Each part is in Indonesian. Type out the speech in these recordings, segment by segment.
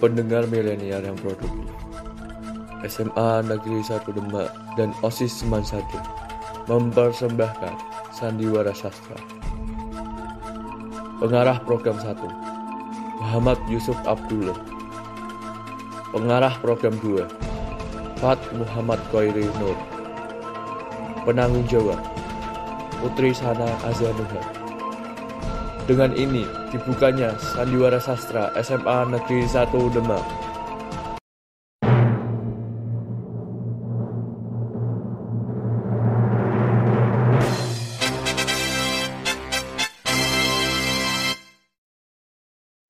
Pendengar milenial yang produktif, SMA Negeri 1 Demak dan OSIS Seman 1 mempersembahkan Sandiwara Sastra. Pengarah program 1 Muhammad Yusuf Abdullah. Pengarah program 2 Fat Muhammad Khairi Nur. Penanggung jawab Putri Sana Azanuha Dengan ini dibukanya Sandiwara Sastra SMA Negeri 1 Demak.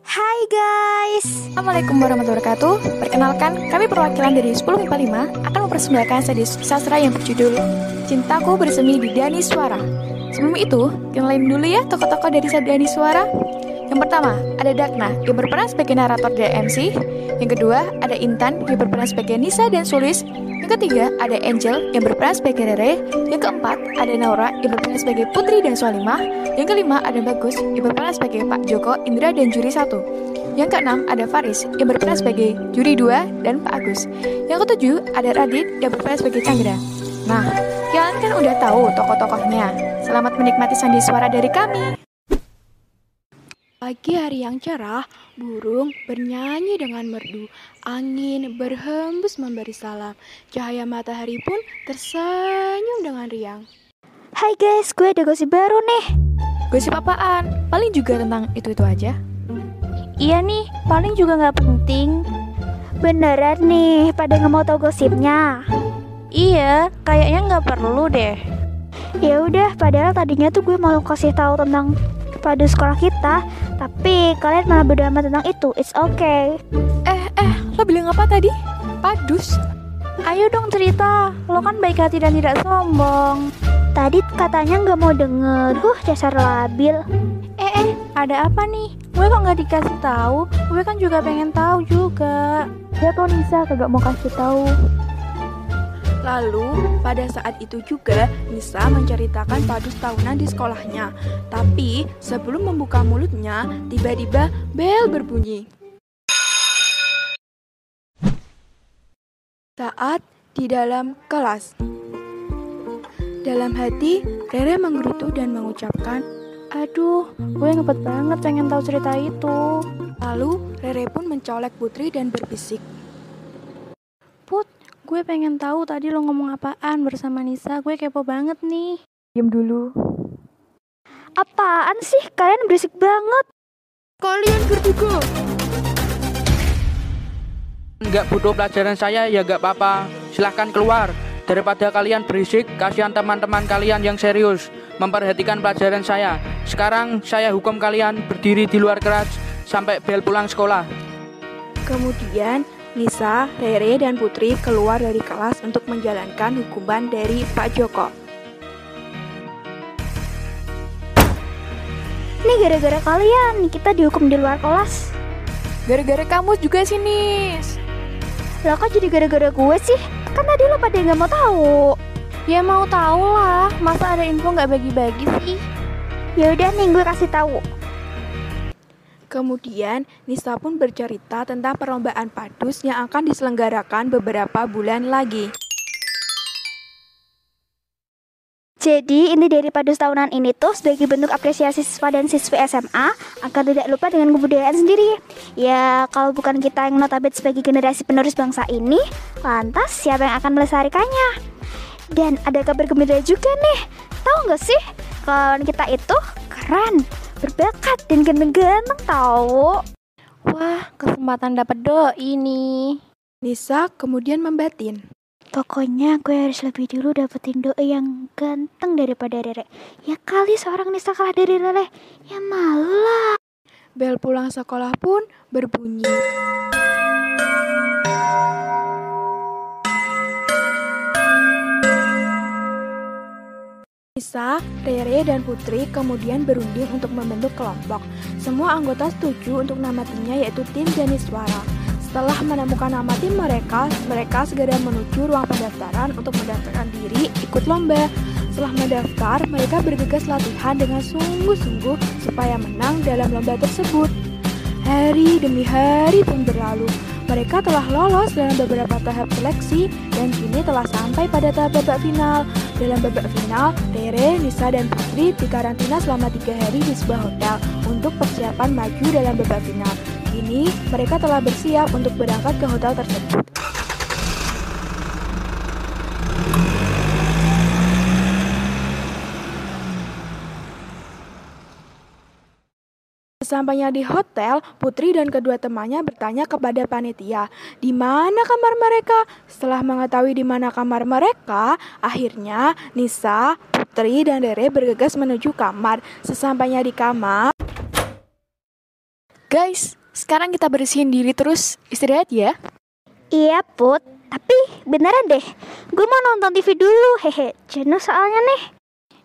Hai guys. Assalamualaikum warahmatullahi wabarakatuh. Perkenalkan, kami perwakilan dari 1045 akan mempersembahkan seri sastra yang berjudul Cintaku Bersemi di Dani Suara Sebelum itu, kenalin dulu ya tokoh-tokoh dari Dani Suara. Yang pertama, ada Dagna yang berperan sebagai narator dan MC Yang kedua, ada Intan yang berperan sebagai Nisa dan Sulis. Yang ketiga, ada Angel yang berperan sebagai Rere. Yang keempat, ada Naura yang berperan sebagai Putri dan Sualimah Yang kelima, ada Bagus yang berperan sebagai Pak Joko, Indra, dan Juri satu. Yang keenam ada Faris yang berperan sebagai juri 2 dan Pak Agus. Yang ketujuh ada Radit yang berperan sebagai Chandra. Nah, kalian kan udah tahu tokoh-tokohnya. Selamat menikmati sandi suara dari kami. Pagi hari yang cerah, burung bernyanyi dengan merdu. Angin berhembus memberi salam. Cahaya matahari pun tersenyum dengan riang. Hai guys, gue ada gosip baru nih. Gosip apaan? Paling juga tentang itu-itu aja. Iya nih, paling juga nggak penting. Beneran nih, pada nggak mau tahu gosipnya. Iya, kayaknya nggak perlu deh. Ya udah, padahal tadinya tuh gue mau kasih tahu tentang pada sekolah kita, tapi kalian malah berdua tentang itu. It's okay. Eh, eh, lo bilang apa tadi? Padus. Ayo dong cerita, lo kan baik hati dan tidak sombong. Tadi katanya nggak mau denger, huh dasar labil. Eh, eh, ada apa nih? Gue kok nggak dikasih tahu? Gue kan juga pengen tahu juga. Ya tuh Nisa kagak mau kasih tahu. Lalu, pada saat itu juga Nisa menceritakan padus tahunan di sekolahnya. Tapi, sebelum membuka mulutnya, tiba-tiba bel berbunyi. Saat di dalam kelas. Dalam hati, Rere menggerutu dan mengucapkan, Aduh, gue ngebet banget pengen tahu cerita itu. Lalu, Rere pun mencolek Putri dan berbisik. Gue pengen tahu tadi lo ngomong apaan bersama Nisa. Gue kepo banget nih. Diam dulu. Apaan sih? Kalian berisik banget. Kalian berdua. Nggak butuh pelajaran saya ya nggak apa-apa. Silahkan keluar. Daripada kalian berisik, kasihan teman-teman kalian yang serius memperhatikan pelajaran saya. Sekarang saya hukum kalian berdiri di luar kelas sampai bel pulang sekolah. Kemudian, Nisa, Rere, dan Putri keluar dari kelas untuk menjalankan hukuman dari Pak Joko. Ini gara-gara kalian, kita dihukum di luar kelas. Gara-gara kamu juga sih, Nis. Lah kok jadi gara-gara gue sih? Kan tadi lo pada nggak mau tahu. Ya mau tahu lah, masa ada info nggak bagi-bagi sih? Ya udah nih gue kasih tahu. Kemudian, Nisa pun bercerita tentang perlombaan padus yang akan diselenggarakan beberapa bulan lagi. Jadi inti dari padus tahunan ini tuh sebagai bentuk apresiasi siswa dan siswi SMA agar tidak lupa dengan kebudayaan sendiri. Ya kalau bukan kita yang notabene sebagai generasi penerus bangsa ini, lantas siapa yang akan melestarikannya? Dan ada kabar gembira juga nih. Tahu nggak sih kawan kita itu keren, berbakat dan ganteng-ganteng tahu. Wah, kesempatan dapat doi nih. Nisa kemudian membatin. Pokoknya gue harus lebih dulu dapetin doi yang ganteng daripada Rere. Ya kali seorang Nisa kalah dari Rere. Ya malah. Bel pulang sekolah pun berbunyi. Nisa, Rere, dan Putri kemudian berunding untuk membentuk kelompok. Semua anggota setuju untuk nama timnya yaitu tim Janiswara. Setelah menemukan nama tim mereka, mereka segera menuju ruang pendaftaran untuk mendaftarkan diri ikut lomba. Setelah mendaftar, mereka bergegas latihan dengan sungguh-sungguh supaya menang dalam lomba tersebut. Hari demi hari pun berlalu. Mereka telah lolos dalam beberapa tahap seleksi dan kini telah sampai pada tahap babak final. Dalam babak final, Rere, Nisa, dan Putri dikarantina selama tiga hari di sebuah hotel untuk persiapan maju dalam babak final. Kini, mereka telah bersiap untuk berangkat ke hotel tersebut. Sesampainya di hotel, Putri dan kedua temannya bertanya kepada panitia, di mana kamar mereka? Setelah mengetahui di mana kamar mereka, akhirnya Nisa, Putri, dan Dere bergegas menuju kamar. Sesampainya di kamar, Guys, sekarang kita bersihin diri terus istirahat ya. Iya Put, tapi beneran deh, gue mau nonton TV dulu, hehe. Jenuh soalnya nih.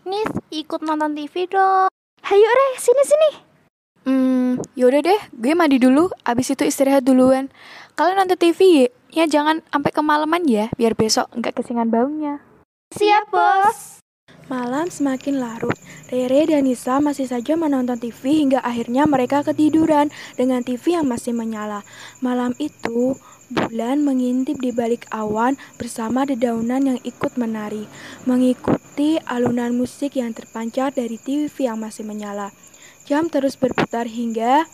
Nis, ikut nonton TV dong. Hayo Re, sini-sini. Hmm, yaudah deh, gue mandi dulu, abis itu istirahat duluan. Kalian nonton TV ya jangan sampai kemalaman ya, biar besok nggak kesingan baunya. Siap bos. malam semakin larut. Rere dan Nisa masih saja menonton TV hingga akhirnya mereka ketiduran dengan TV yang masih menyala. Malam itu, bulan mengintip di balik awan bersama dedaunan yang ikut menari, mengikuti alunan musik yang terpancar dari TV yang masih menyala. Jam terus berputar hingga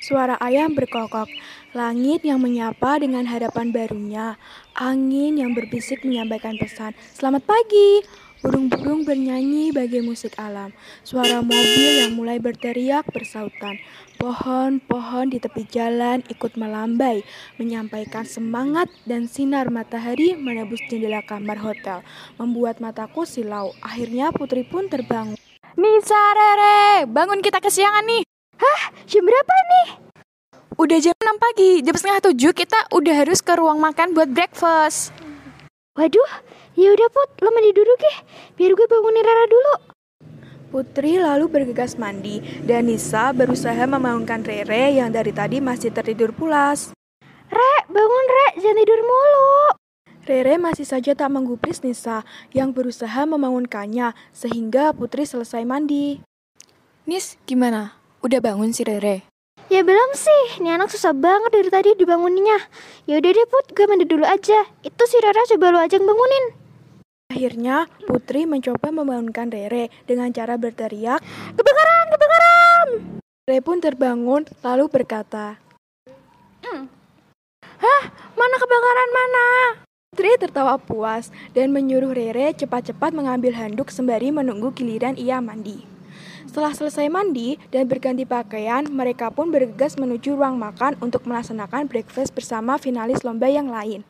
Suara ayam berkokok, langit yang menyapa dengan harapan barunya, angin yang berbisik menyampaikan pesan. Selamat pagi, burung-burung bernyanyi bagai musik alam. Suara mobil yang mulai berteriak bersautan. Pohon-pohon di tepi jalan ikut melambai, menyampaikan semangat dan sinar matahari menembus jendela kamar hotel, membuat mataku silau. Akhirnya Putri pun terbangun. Nisa, Rere, bangun kita kesiangan nih. Jam berapa nih? Udah jam 6 pagi, jam setengah 7 kita udah harus ke ruang makan buat breakfast. Waduh, ya udah Put, lo mandi dulu ke, biar gue bangunin Rara dulu. Putri lalu bergegas mandi dan Nisa berusaha membangunkan Rere yang dari tadi masih tertidur pulas. Re, bangun Re, jangan tidur mulu. Rere masih saja tak menggubris Nisa yang berusaha membangunkannya sehingga Putri selesai mandi. Nis, gimana? Udah bangun si Rere? Ya belum sih, ini anak susah banget dari tadi dibanguninnya. Ya udah deh Put, gue mandi dulu aja. Itu si Rara coba lo aja yang bangunin. Akhirnya Putri mencoba membangunkan Rere dengan cara berteriak. Kebakaran, kebakaran. Rere pun terbangun lalu berkata, Mana kebakaran mana? Putri tertawa puas dan menyuruh Rere cepat-cepat mengambil handuk sembari menunggu giliran ia mandi. Setelah selesai mandi dan berganti pakaian, mereka pun bergegas menuju ruang makan untuk melaksanakan breakfast bersama finalis lomba yang lain.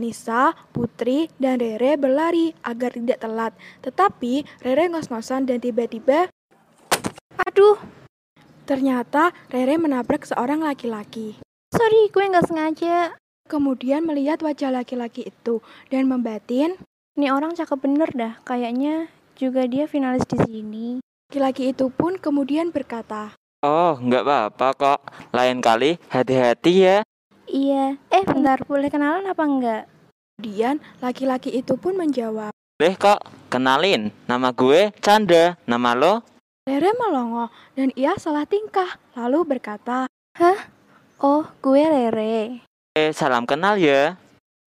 Nisa, Putri, dan Rere berlari agar tidak telat. Tetapi Rere ngos-ngosan dan tiba-tiba Aduh, ternyata Rere menabrak seorang laki-laki. sorry, gue nggak sengaja. Kemudian melihat wajah laki-laki itu dan membatin, Nih orang cakep bener dah, kayaknya juga dia finalis di sini. laki-laki itu pun kemudian berkata, Oh, nggak apa-apa kok. Lain kali hati-hati ya. Iya, eh bentar, boleh kenalan apa enggak? Kemudian laki-laki itu pun menjawab. Boleh kok, kenalin. Nama gue Chandra. Nama lo? Rere melongo dan ia salah tingkah, lalu berkata, Oh, gue Rere. Eh, salam kenal ya.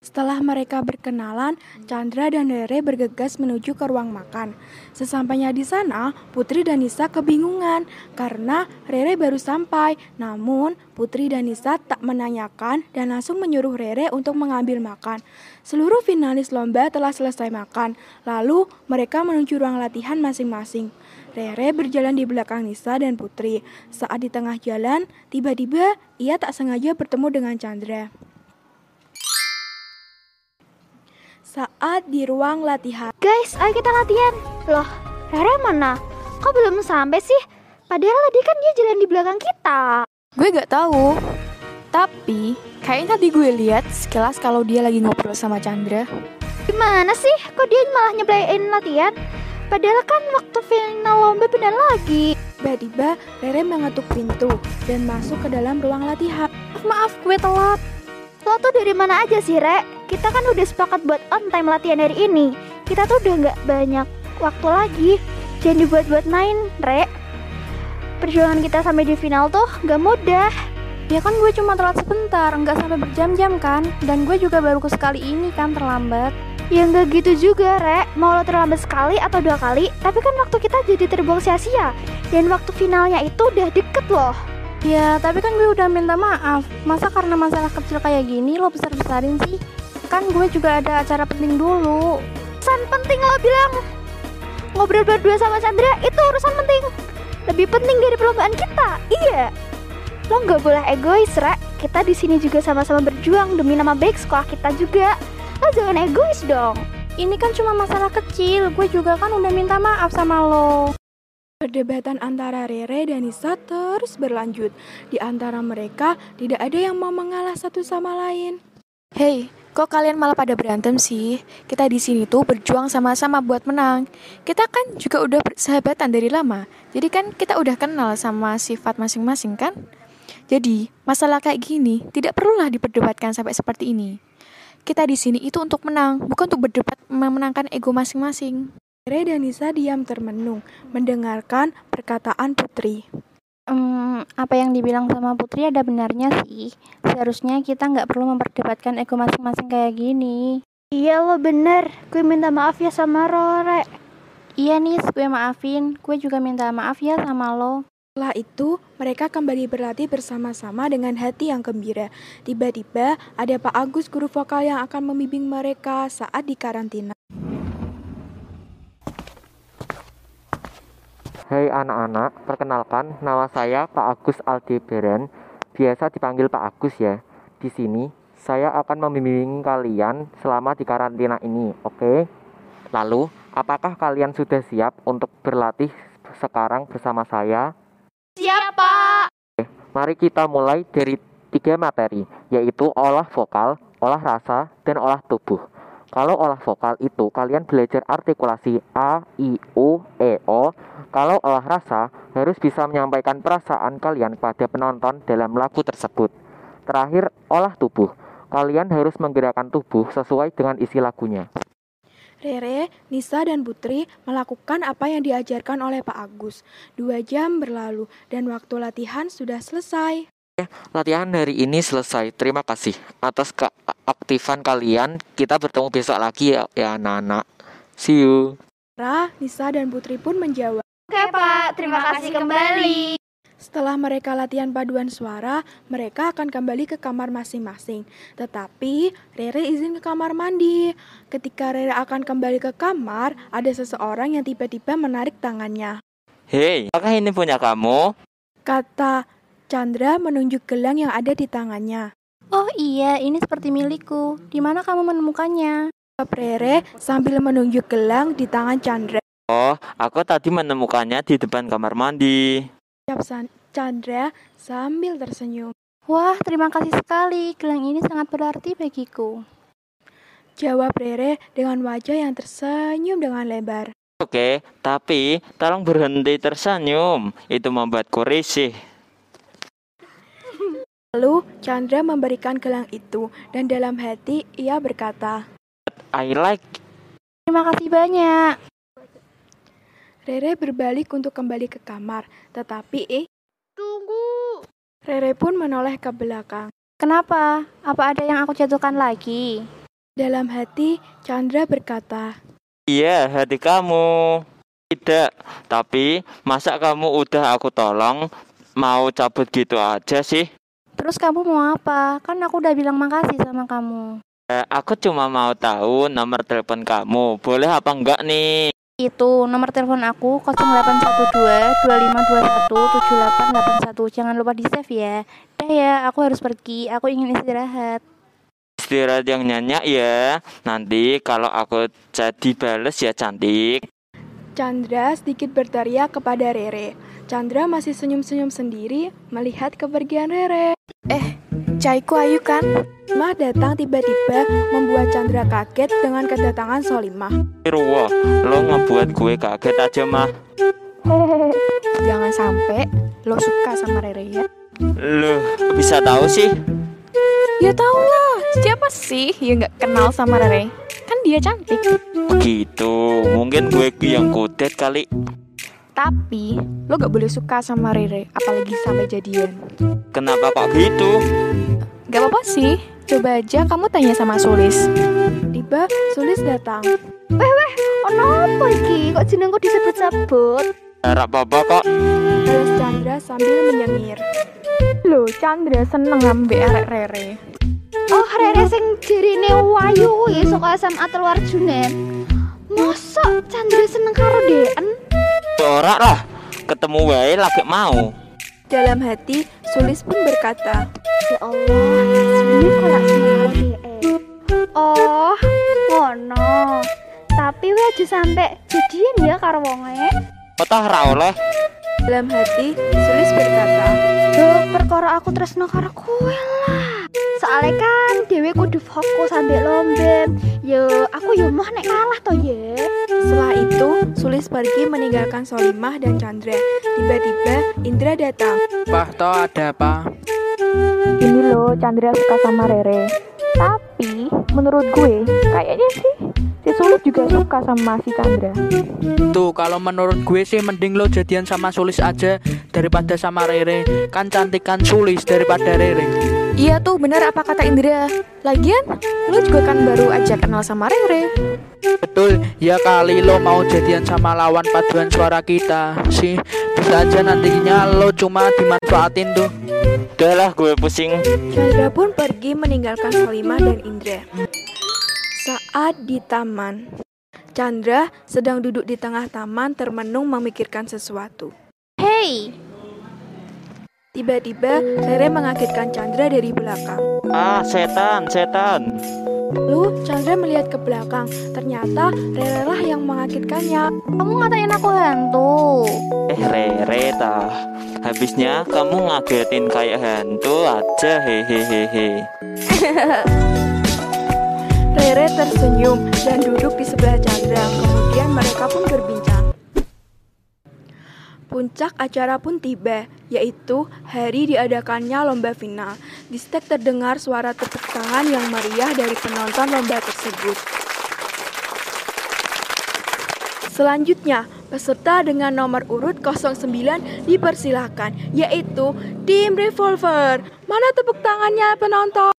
Setelah mereka berkenalan, Chandra dan Rere bergegas menuju ke ruang makan. Sesampainya di sana, Putri dan Nisa kebingungan karena Rere baru sampai. Namun, Putri dan Nisa tak menanyakan dan langsung menyuruh Rere untuk mengambil makan. Seluruh finalis lomba telah selesai makan, lalu mereka menuju ruang latihan masing-masing. Rere berjalan di belakang Nisa dan Putri. Saat di tengah jalan, tiba-tiba ia tak sengaja bertemu dengan Chandra. Saat di ruang latihan, Guys, ayo kita latihan. Loh, Rara mana? Kok belum sampai sih? Padahal tadi kan dia jalan di belakang kita. Gue gak tahu. Tapi, kayaknya tadi gue lihat sekilas kalau dia lagi ngobrol sama Chandra. Gimana sih? Kok dia malah nyebelain latihan? Padahal kan waktu final lomba benar lagi. tiba-tiba Rere mengetuk pintu dan masuk ke dalam ruang latihan. Maaf, gue telat. Lo tuh dari mana aja sih, Rek? Kita kan udah sepakat buat on time latihan hari ini. Kita tuh udah nggak banyak waktu lagi. Jangan dibuat-buat main, Re. Perjuangan kita sampai di final tuh gak mudah. Ya kan gue cuma telat sebentar, nggak sampai berjam-jam kan. Dan gue juga baru ke sekali ini kan terlambat. Ya nggak gitu juga, Re. Mau lo terlambat sekali atau dua kali, tapi kan waktu kita jadi terbuang sia-sia. Dan waktu finalnya itu udah deket loh. Ya, tapi kan gue udah minta maaf. Masa karena masalah kecil kayak gini lo besar-besarin sih? Kan gue juga ada acara penting dulu. Urusan penting lo bilang. Ngobrol berdua sama Chandra itu urusan penting. Lebih penting dari perlombaan kita. Iya. Lo nggak boleh egois, Re. Kita di sini juga sama-sama berjuang demi nama baik sekolah kita juga. Lo jangan egois dong. Ini kan cuma masalah kecil. Gue juga kan udah minta maaf sama lo. Perdebatan antara Rere dan Nisa terus berlanjut. Di antara mereka tidak ada yang mau mengalah satu sama lain. Hei, kok kalian malah pada berantem sih? Kita di sini tuh berjuang sama-sama buat menang. Kita kan juga udah bersahabatan dari lama. Jadi kan kita udah kenal sama sifat masing-masing kan? Jadi, masalah kayak gini tidak perlulah diperdebatkan sampai seperti ini. Kita di sini itu untuk menang, bukan untuk berdebat memenangkan ego masing-masing. Rere dan Nisa diam termenung, mendengarkan perkataan Putri. Hmm, apa yang dibilang sama Putri ada benarnya sih. Seharusnya kita nggak perlu memperdebatkan ego masing-masing kayak gini. Iya lo bener. Gue minta maaf ya sama Rore. Iya nih, gue maafin. Gue juga minta maaf ya sama lo. Setelah itu, mereka kembali berlatih bersama-sama dengan hati yang gembira. Tiba-tiba, ada Pak Agus, guru vokal yang akan membimbing mereka saat di karantina. Hai anak-anak, perkenalkan nama saya Pak Agus Aldebaran, biasa dipanggil Pak Agus ya. Di sini saya akan membimbing kalian selama di karantina ini, oke? Lalu, apakah kalian sudah siap untuk berlatih sekarang bersama saya? Siapa? Mari kita mulai dari tiga materi, yaitu olah vokal, olah rasa, dan olah tubuh. Kalau olah vokal itu kalian belajar artikulasi A, I, U, E, O. Kalau olah rasa harus bisa menyampaikan perasaan kalian pada penonton dalam lagu tersebut. Terakhir, olah tubuh. Kalian harus menggerakkan tubuh sesuai dengan isi lagunya. Rere, Nisa, dan Putri melakukan apa yang diajarkan oleh Pak Agus. Dua jam berlalu dan waktu latihan sudah selesai. Latihan hari ini selesai. Terima kasih atas keaktifan kalian. Kita bertemu besok lagi ya, ya anak-anak. See you. Ra, Nisa, dan Putri pun menjawab. Oke Pak, terima kasih kembali. Setelah mereka latihan paduan suara, mereka akan kembali ke kamar masing-masing. Tetapi, Rere izin ke kamar mandi. Ketika Rere akan kembali ke kamar, ada seseorang yang tiba-tiba menarik tangannya. Hei, apakah ini punya kamu? Kata Chandra menunjuk gelang yang ada di tangannya. Oh iya, ini seperti milikku. Di mana kamu menemukannya? Jawab Rere sambil menunjuk gelang di tangan Chandra. Oh, aku tadi menemukannya di depan kamar mandi. Jawab San- Chandra sambil tersenyum. Wah, terima kasih sekali. Gelang ini sangat berarti bagiku. Jawab Rere dengan wajah yang tersenyum dengan lebar. Oke, tapi tolong berhenti tersenyum. Itu membuatku risih. Lalu Chandra memberikan gelang itu dan dalam hati ia berkata, I like Terima kasih banyak. Rere berbalik untuk kembali ke kamar, tetapi eh tunggu. Rere pun menoleh ke belakang. Kenapa? Apa ada yang aku jatuhkan lagi? Dalam hati, Chandra berkata, Iya, hati kamu. Tidak, tapi masa kamu udah aku tolong mau cabut gitu aja sih? Terus kamu mau apa? Kan aku udah bilang makasih sama kamu. Eh, aku cuma mau tahu nomor telepon kamu. Boleh apa enggak nih? Itu nomor telepon aku 0812 2521 7881. Jangan lupa di save ya. Dah ya, aku harus pergi. Aku ingin istirahat. Istirahat yang nyanyi ya. Nanti kalau aku jadi bales ya cantik. Chandra sedikit berteriak kepada Rere. Chandra masih senyum-senyum sendiri melihat kepergian Rere. Caiku ayu kan? Mah datang tiba-tiba membuat Chandra kaget dengan kedatangan Solimah. Ruwo, lo ngebuat gue kaget aja mah. Jangan sampai lo suka sama Rere ya. Loh, bisa tahu sih? Ya tau lah, siapa sih yang nggak kenal sama Rere? Kan dia cantik. Gitu, mungkin gue yang kudet kali. Tapi lo gak boleh suka sama Rere, apalagi sampai jadian. Kenapa kok gitu? Gak apa-apa sih, coba aja kamu tanya sama Sulis. Tiba Sulis datang. Weh weh, ono apa iki? Kok jenengku disebut-sebut? Harap apa kok? Balas Chandra sambil menyengir. Loh, Chandra seneng ambek arek Rere. Oh, Rere sing jarine wayu kuwi saka SMA Telwarjunen. Mosok Chandra seneng karo Deen? Ora lah, ketemu wae lagi mau. Dalam hati, Sulis pun berkata, Ya Allah, sebenarnya kok lak Deen. Oh, ngono. Tapi weh aja sampe jadian ya karo wonge. Kota ra oleh. dalam hati, Sulis berkata, Duh, perkara aku tresno karo kowe lah. Soalnya kan dewe kudu fokus sambil lombe. Yo, aku yo mau nek kalah to ya. Setelah itu, Sulis pergi meninggalkan Solimah dan Chandra. Tiba-tiba, Indra datang. Pak toh ada apa? Ini loh, Chandra suka sama Rere. Tapi, menurut gue, kayaknya sih si Sulis juga suka sama si Chandra. Tuh kalau menurut gue sih mending lo jadian sama Sulis aja daripada sama Rere. Kan cantikan Sulis daripada Rere. Iya tuh, bener apa kata Indra. Lagian, lo juga kan baru aja kenal sama Rere. Betul, ya kali lo mau jadian sama lawan paduan suara kita sih. Bisa aja nantinya lo cuma dimanfaatin tuh. Udah lah gue pusing. Chandra pun pergi meninggalkan Solimah dan Indra. Saat di taman, Chandra sedang duduk di tengah taman termenung memikirkan sesuatu. Hey, Tiba-tiba, Rere mengagetkan Chandra dari belakang. Ah, setan, setan. Lalu Chandra melihat ke belakang. Ternyata Rere lah yang mengagetkannya. kamu ngatain aku hantu. Eh, Rere tah. Habisnya kamu ngagetin kayak hantu aja hehehehe. Rere tersenyum dan duduk di sebelah Chandra. Kemudian mereka pun berbincang. Puncak acara pun tiba, yaitu hari diadakannya lomba final. Di stek terdengar suara tepuk tangan yang meriah dari penonton lomba tersebut. Selanjutnya, peserta dengan nomor urut 09 dipersilahkan, yaitu tim Revolver. Mana tepuk tangannya penonton?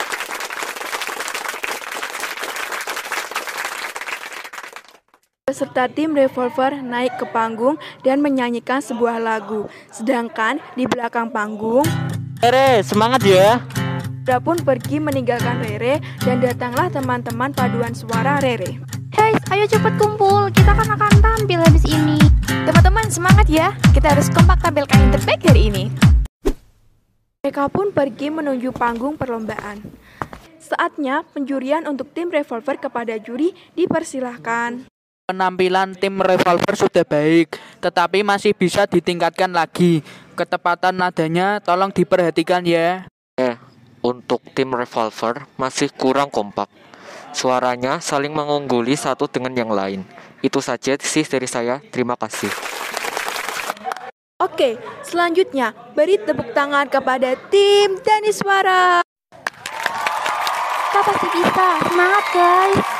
Peserta tim Revolver naik ke panggung dan menyanyikan sebuah lagu. Sedangkan di belakang panggung, Rere, semangat ya. Indra pun pergi meninggalkan Rere dan datanglah teman-teman paduan suara Rere. Guys, ayo cepet kumpul. Kita kan akan tampil habis ini. Teman-teman, semangat ya. Kita harus kompak tampilkan yang terbaik hari ini. Mereka pun pergi menuju panggung perlombaan. Saatnya penjurian untuk tim Revolver kepada juri dipersilahkan. Penampilan tim revolver sudah baik, tetapi masih bisa ditingkatkan lagi. Ketepatan nadanya tolong diperhatikan ya. Eh, untuk tim revolver masih kurang kompak. Suaranya saling mengungguli satu dengan yang lain. Itu saja sih dari saya. Terima kasih. Oke, selanjutnya beri tepuk tangan kepada tim Daniswara. Kita pasti bisa. Semangat guys.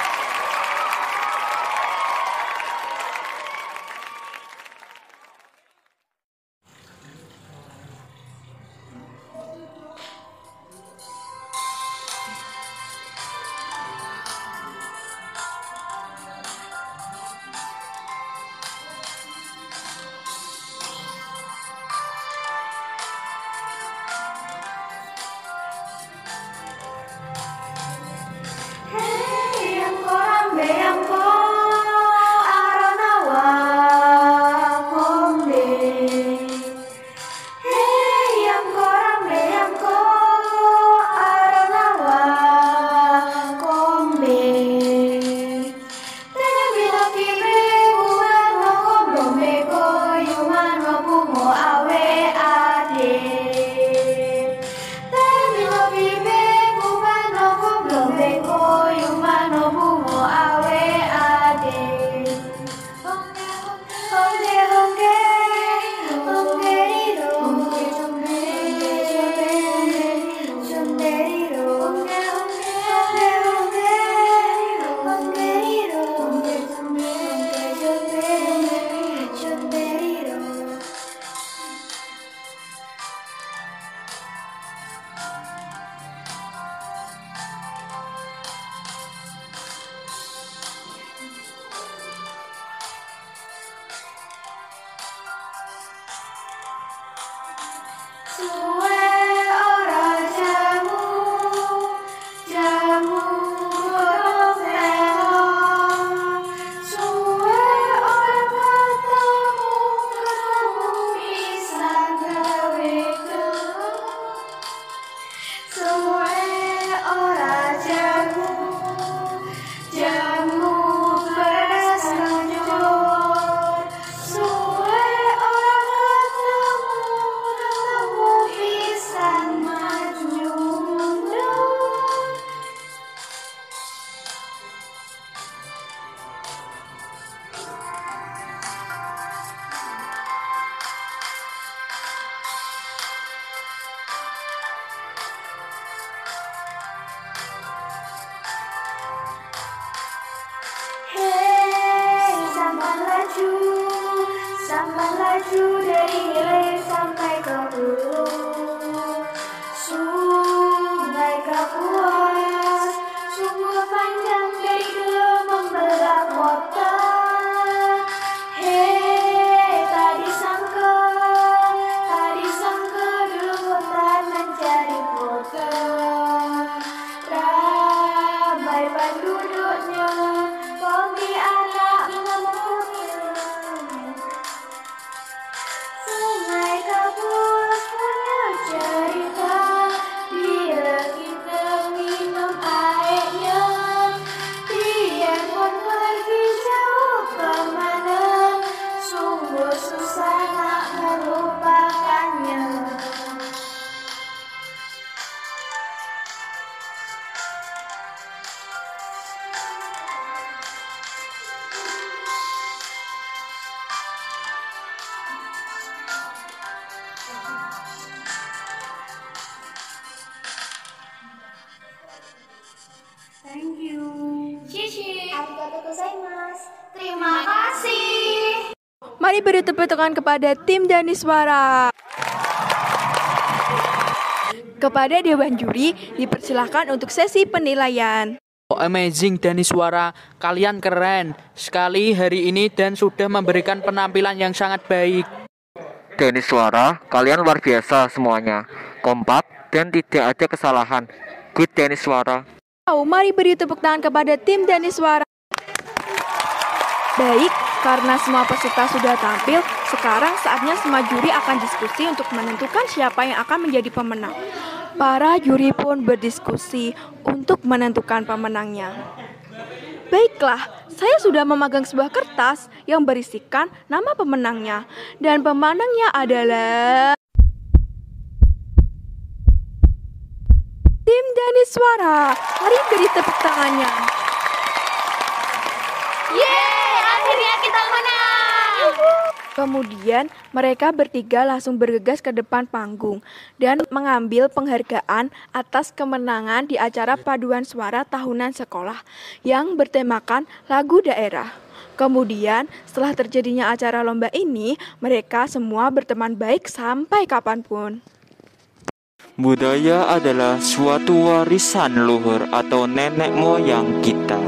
Mari beri tepuk tangan kepada tim Dani Suara. Kepada Dewan Juri, dipersilahkan untuk sesi penilaian. Oh, amazing Dani Suara, kalian keren sekali hari ini dan sudah memberikan penampilan yang sangat baik. Dani Suara, kalian luar biasa semuanya. Kompak dan tidak ada kesalahan. Good Dani Suara. Oh, mari beri tepuk tangan kepada tim Dani Suara. Baik, karena semua peserta sudah tampil, sekarang saatnya semua juri akan diskusi untuk menentukan siapa yang akan menjadi pemenang. Para juri pun berdiskusi untuk menentukan pemenangnya. Baiklah, saya sudah memegang sebuah kertas yang berisikan nama pemenangnya. Dan pemenangnya adalah... Tim Dani Suara. Mari beri tepuk tangannya. Yeay. Kemudian mereka bertiga langsung bergegas ke depan panggung dan mengambil penghargaan atas kemenangan di acara paduan suara tahunan sekolah yang bertemakan lagu daerah. Kemudian setelah terjadinya acara lomba ini, mereka semua berteman baik sampai kapan pun. Budaya adalah suatu warisan luhur atau nenek moyang kita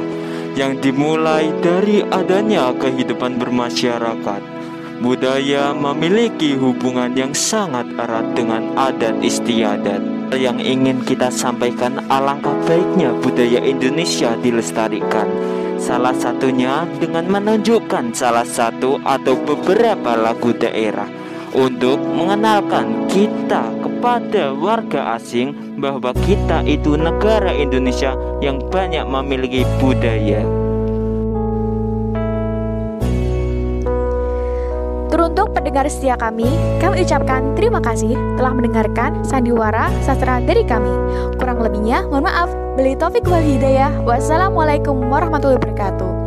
yang dimulai dari adanya kehidupan bermasyarakat. Budaya memiliki hubungan yang sangat erat dengan adat istiadat. Yang ingin kita sampaikan alangkah baiknya budaya Indonesia dilestarikan. Salah satunya dengan menunjukkan salah satu atau beberapa lagu daerah untuk mengenalkan kita kepada warga asing bahwa kita itu negara Indonesia yang banyak memiliki budaya. Teruntuk pendengar setia kami, kami ucapkan terima kasih telah mendengarkan sandiwara sastra dari kami. Kurang lebihnya, mohon maaf. Beli Taufik wal Hidayah. Wassalamualaikum warahmatullahi wabarakatuh.